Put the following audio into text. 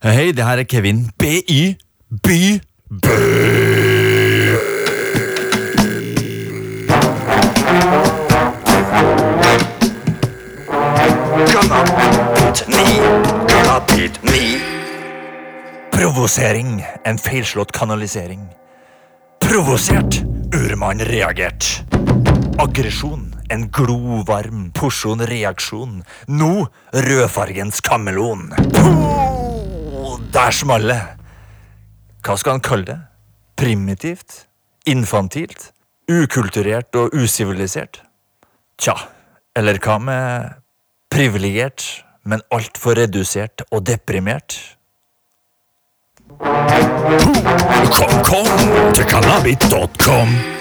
Hei, det her er Kevin. BY. By. Granat 9. Granat 9. Provosering. En feilslått kanalisering. Provosert. Urmann reagert. Aggresjon. En glovarm porsjon reaksjon. Nå rødfargens kameleon. Puh, Der small det. Hva skal han kalle det? Primitivt? Infantilt? Ukulturert og usivilisert? Tja, eller hva med privilegert, men altfor redusert og deprimert? Kom, kom til cannabit.com.